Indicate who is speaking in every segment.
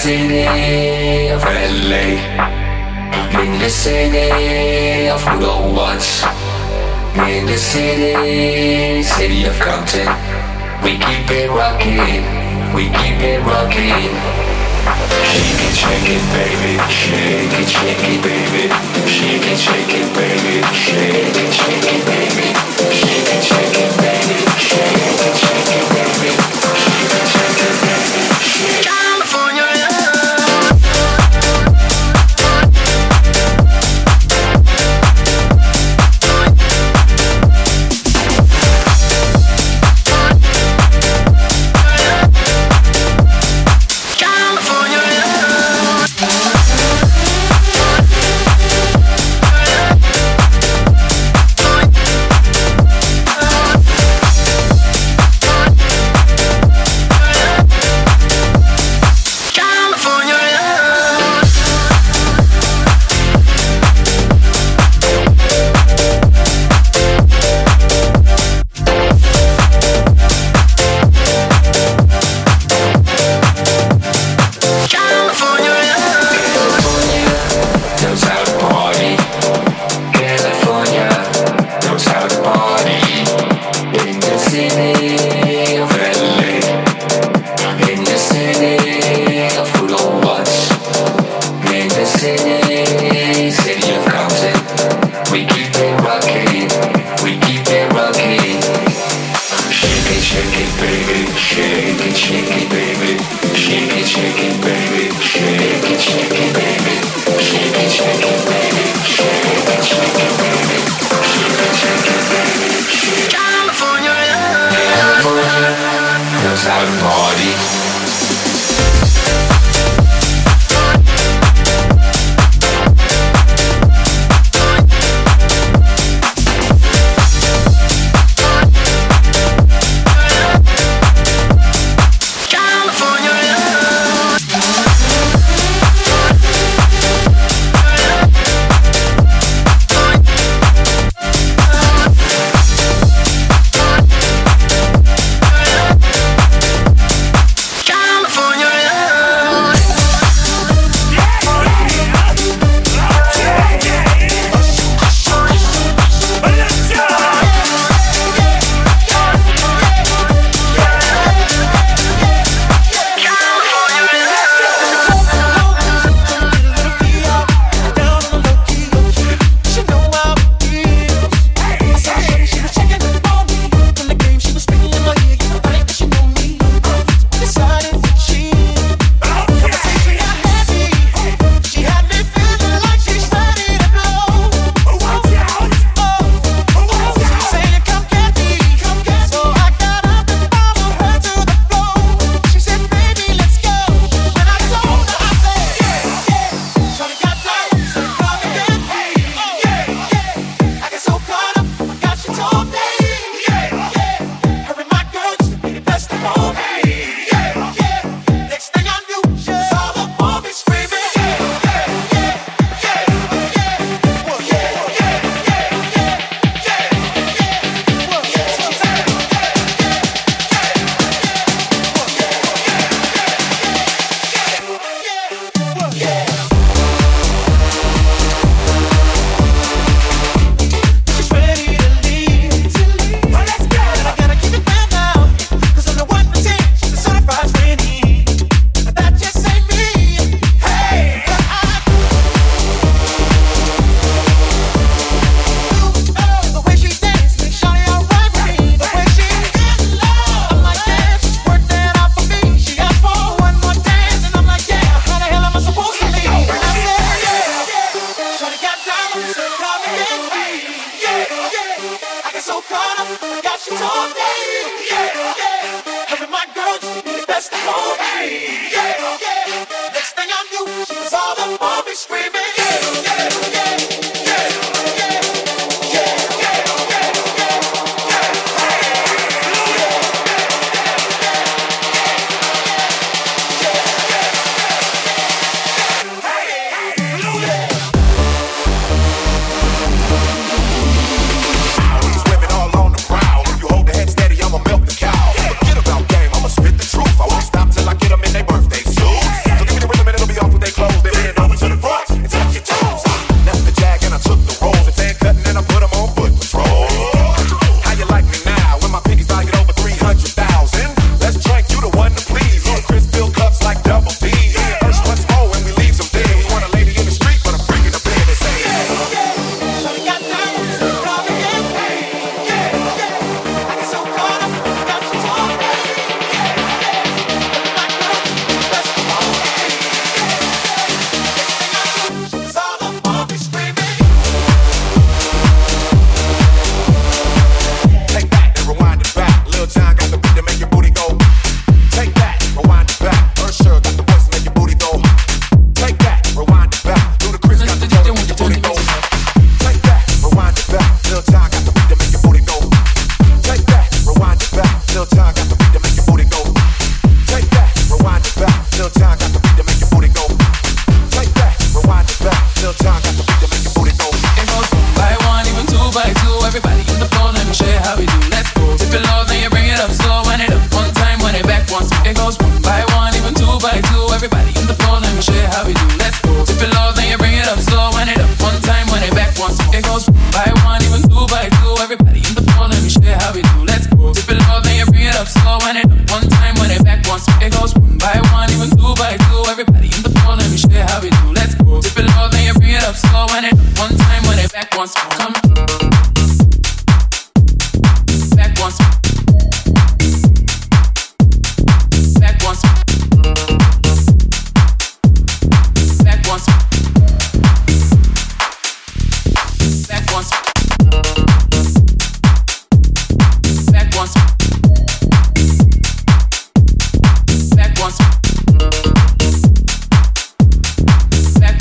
Speaker 1: City of LA, in the city of old ones, in the city, city of Compton. We keep it rocking, we keep it rocking. Shake it, shake it, baby. Shake it, shake it, baby. Shake it, shake it, baby. Shake it, shake it, baby. Shake it, shake it, baby. Shake it, shake it, baby. Shake it, shake it, baby.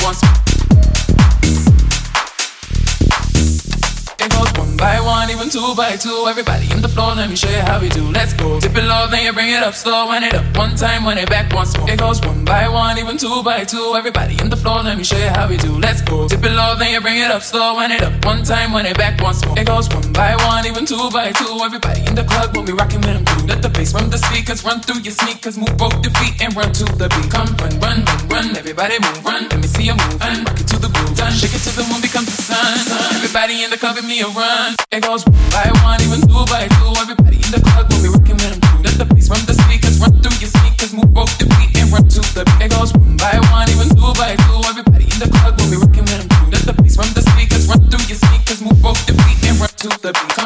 Speaker 2: once. Slow and it up one time when it back once more. It goes one by one, even two by two. Everybody in the floor, let me show you how we do. Let's go. Dip it low, then you bring it up slow and it up one time when it back once more. It goes one by one, even two by two. Everybody in the club when we rockin' with them too. Let the bass from the speakers run through your sneakers. Move both your feet and run to the beat. Come run, run, run, run. Everybody move, run. Let me see you move and rock it to the groove. Done. Shake it till the moon becomes the sun. Everybody in the club give me a run. It goes one by one, even two by two. Everybody in the club when we rockin' with them too. Let the bass from the speakers run through your sneakers. Move both your feet and run to the beat. It goes one by one, even two by two. Everybody in the club when we rockin' with them too. Let the bass from the speakers run through your sneakers. Move both your feet and run to the beat.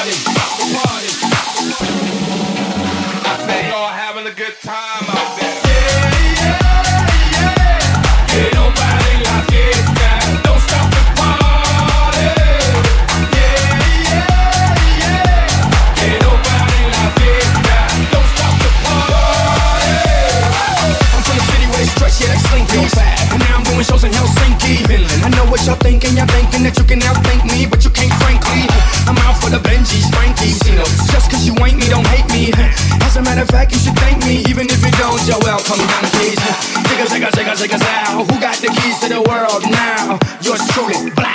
Speaker 3: body. what y'all thinking. Y'all thinking that you can outthink me, but you can't frankly. I'm out for the Benji's, Frankies. You know, just cause you ain't me, don't hate me. As a matter of fact, you should thank me, even if you don't. Joel, welcome down, please. Take us, take us, take us, take us out. Who got the keys to the world now? You're truly, blah.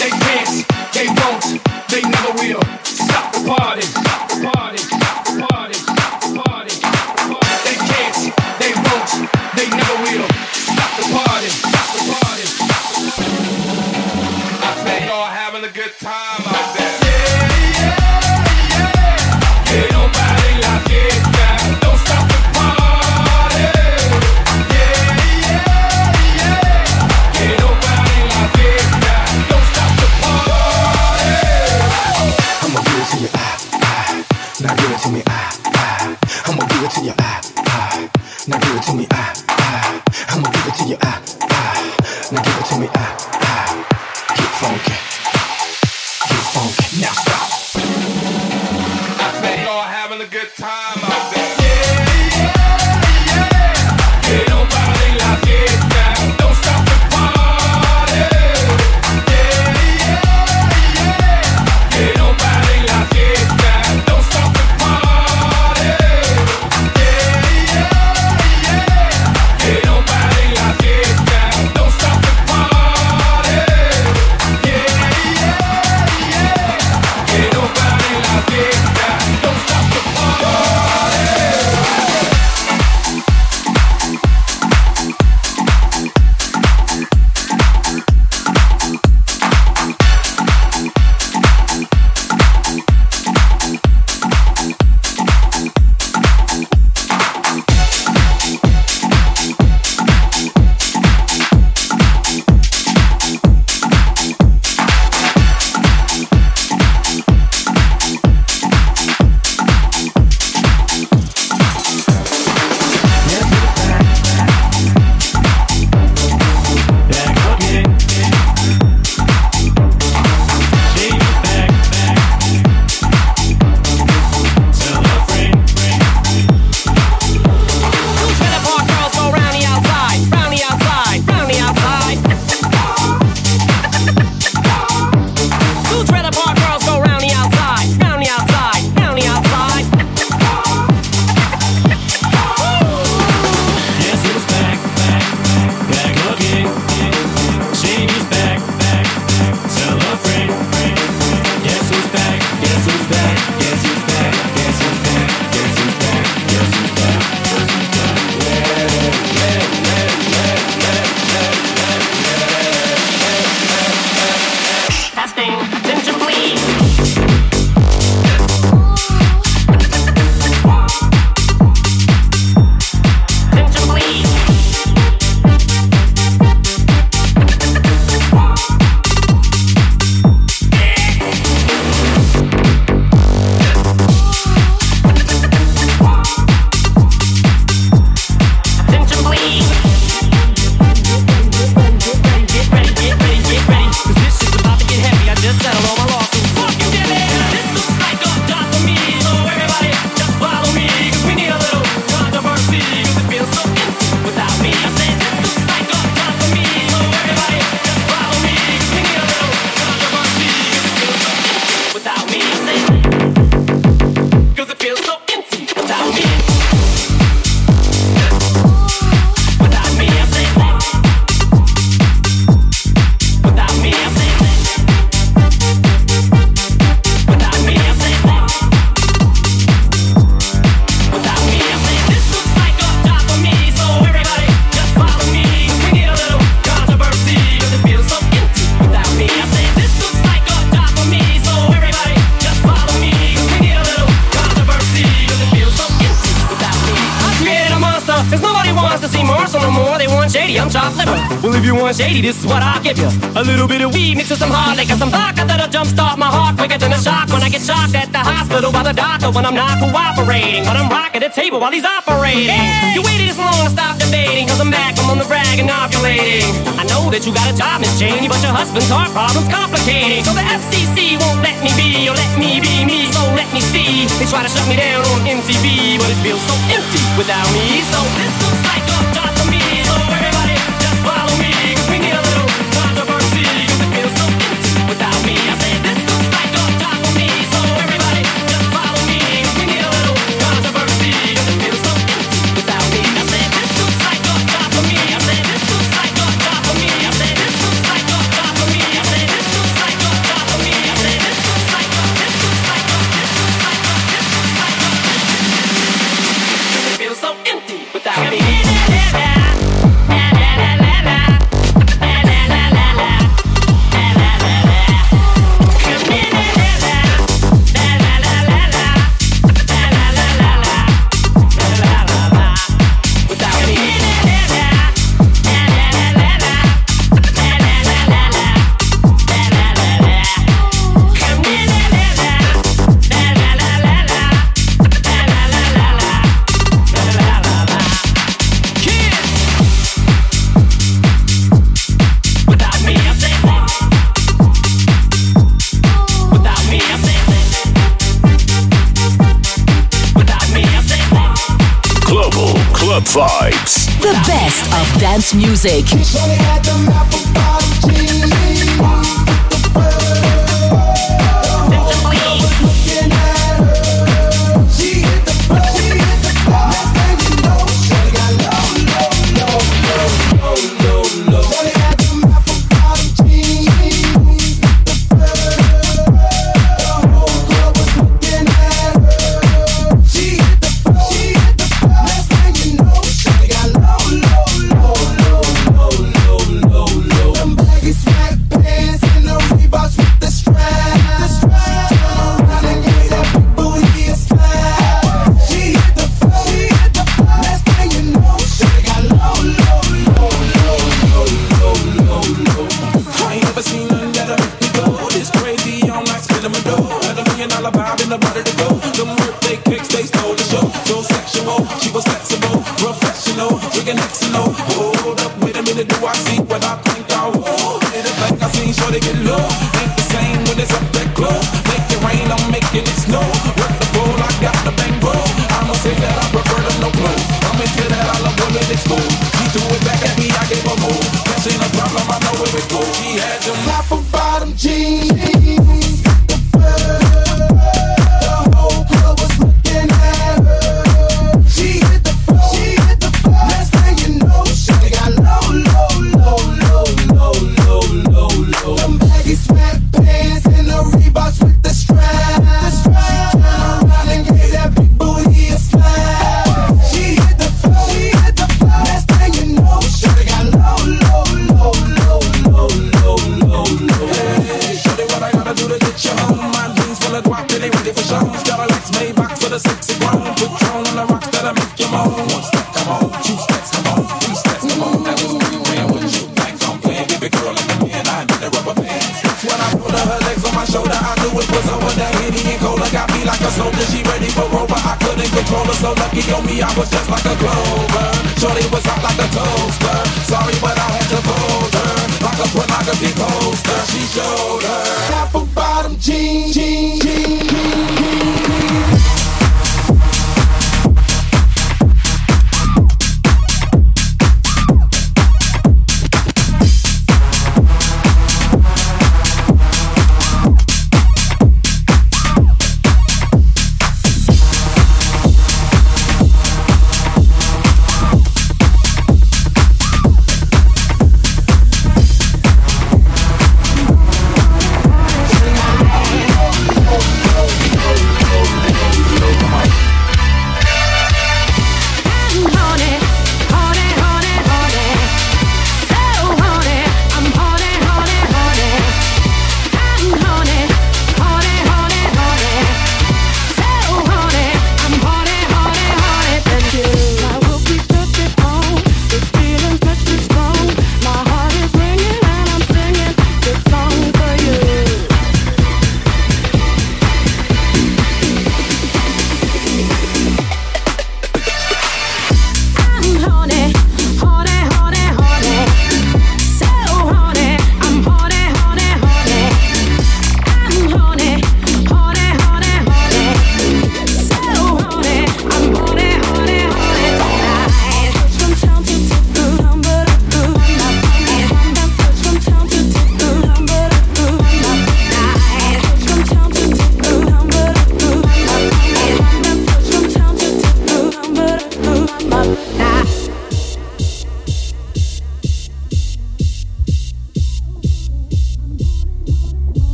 Speaker 3: They can't, they won't, they never will. Stop the party. A
Speaker 4: little bit of weed mixed with some hard liquor, some vodka that'll jumpstart my heart quicker than a shock when I get shocked at the hospital by the doctor when I'm not cooperating. When I'm rocking the table while he's operating. Hey! You waited this long to stop debating, cause I'm back, I'm on the rag and ovulating. I know that you got a job, Miss Cheney, but your husband's heart problem's complicating. So the FCC won't let me be, or let me be me, so let me see. They try to shut me down on MTV, but it feels so empty without me, so this looks
Speaker 5: music.
Speaker 3: Little do I see what I think I will. Little think I seen, sure they get low.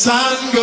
Speaker 6: Sun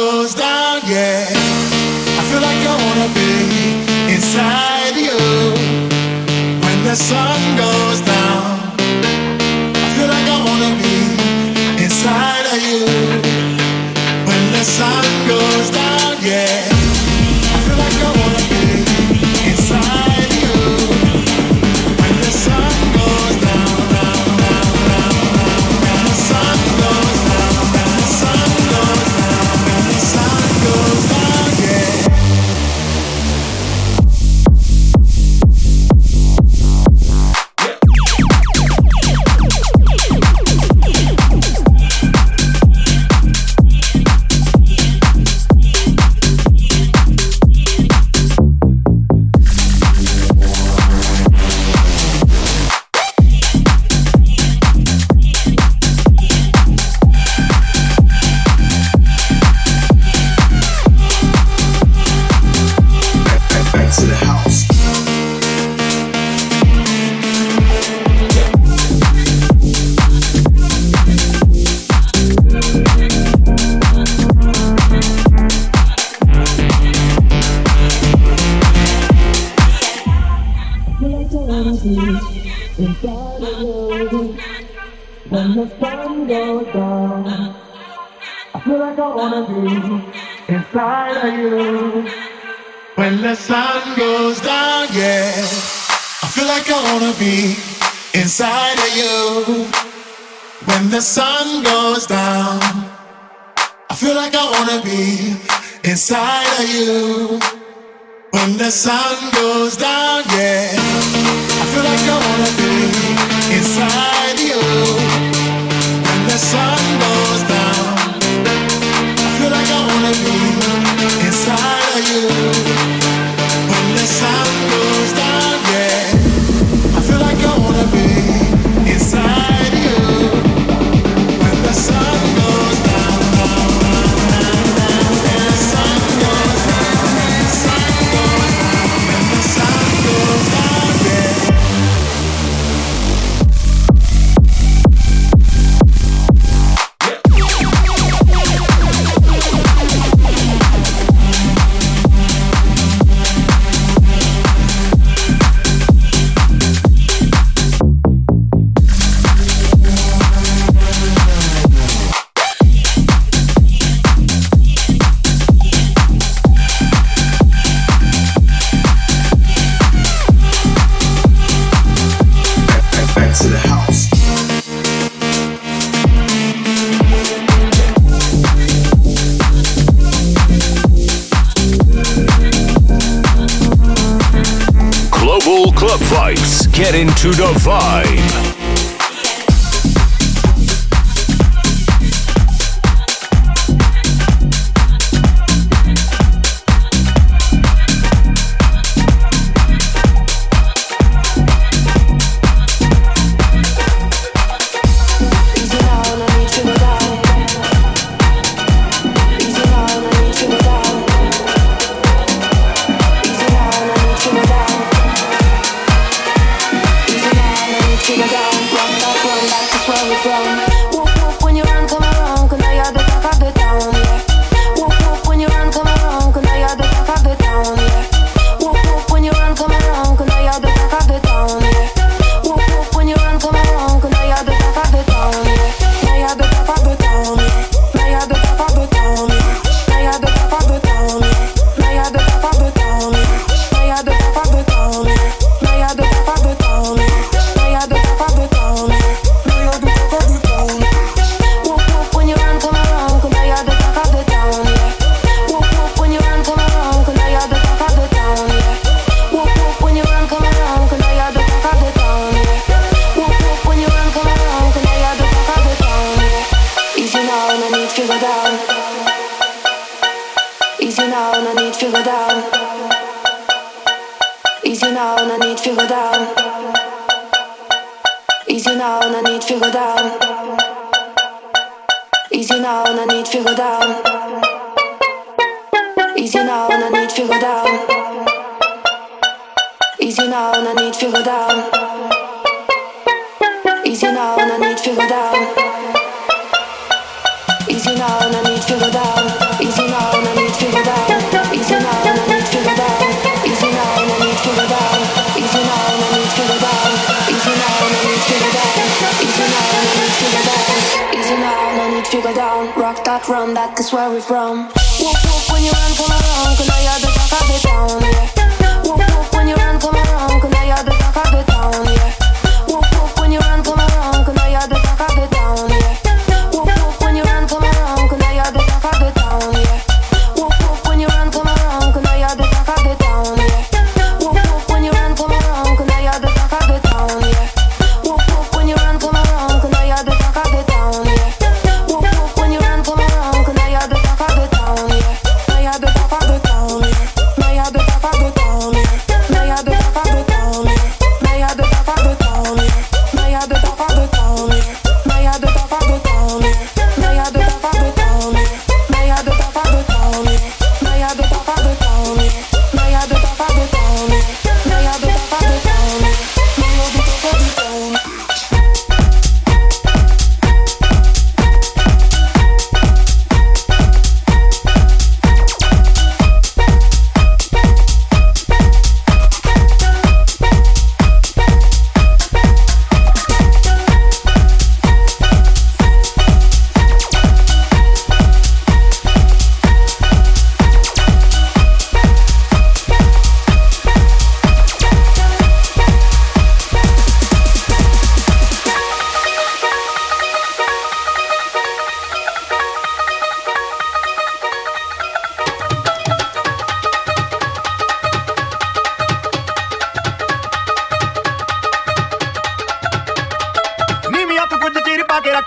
Speaker 6: inside of you. When the sun goes down, yeah. I feel like I wanna be inside of you. When the sun goes down, yeah, I feel like I wanna be inside you. When
Speaker 7: Get into the vibe. walk that run, that is where we're from. Whoop whoop when you run, come along, cause you're the talk, I'll be down, yeah. Whoop whoop.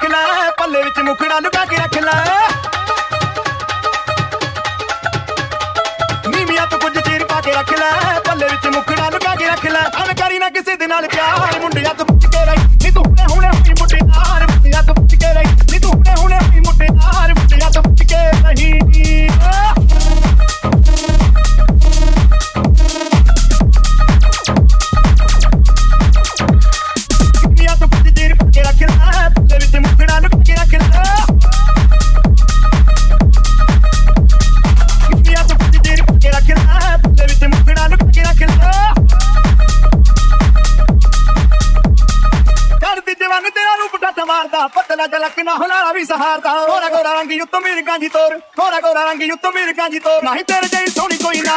Speaker 8: ਰੱਖ ਲੈ, ਪੱਲੇ ਵਿੱਚ ਮੁਖੜਾ ਲੁਕਾ ਕੇ ਰੱਖ ਲੈ। ਨੀਵੀਆਂ ਤੋਂ ਕੁਝ ਚੀਰ ਪਾ ਕੇ ਰੱਖ ਲੈ, ਪੱਲੇ ਵਿੱਚ ਮੁਖੜਾ ਲੁਕਾ ਕੇ ਰੱਖ ਲੈ। ਅਨ ਨਾ ਕਿਸੇ ਦੇ ਨਾਲ ਪਿਆਰ ਯੁੱਤ ਮਿਰਕਾਂ ਦੀ ਤੋਰ ਥੋੜਾ ਗੋਰਾ ਰੰਗ ਯੁੱਤ ਮਿਰਕਾਂ ਦੀ ਤੋਰ ਨਹੀਂ ਤੇਰੇ ਜਈ ਸੋਹਣੀ ਕੋਈ ਨਾ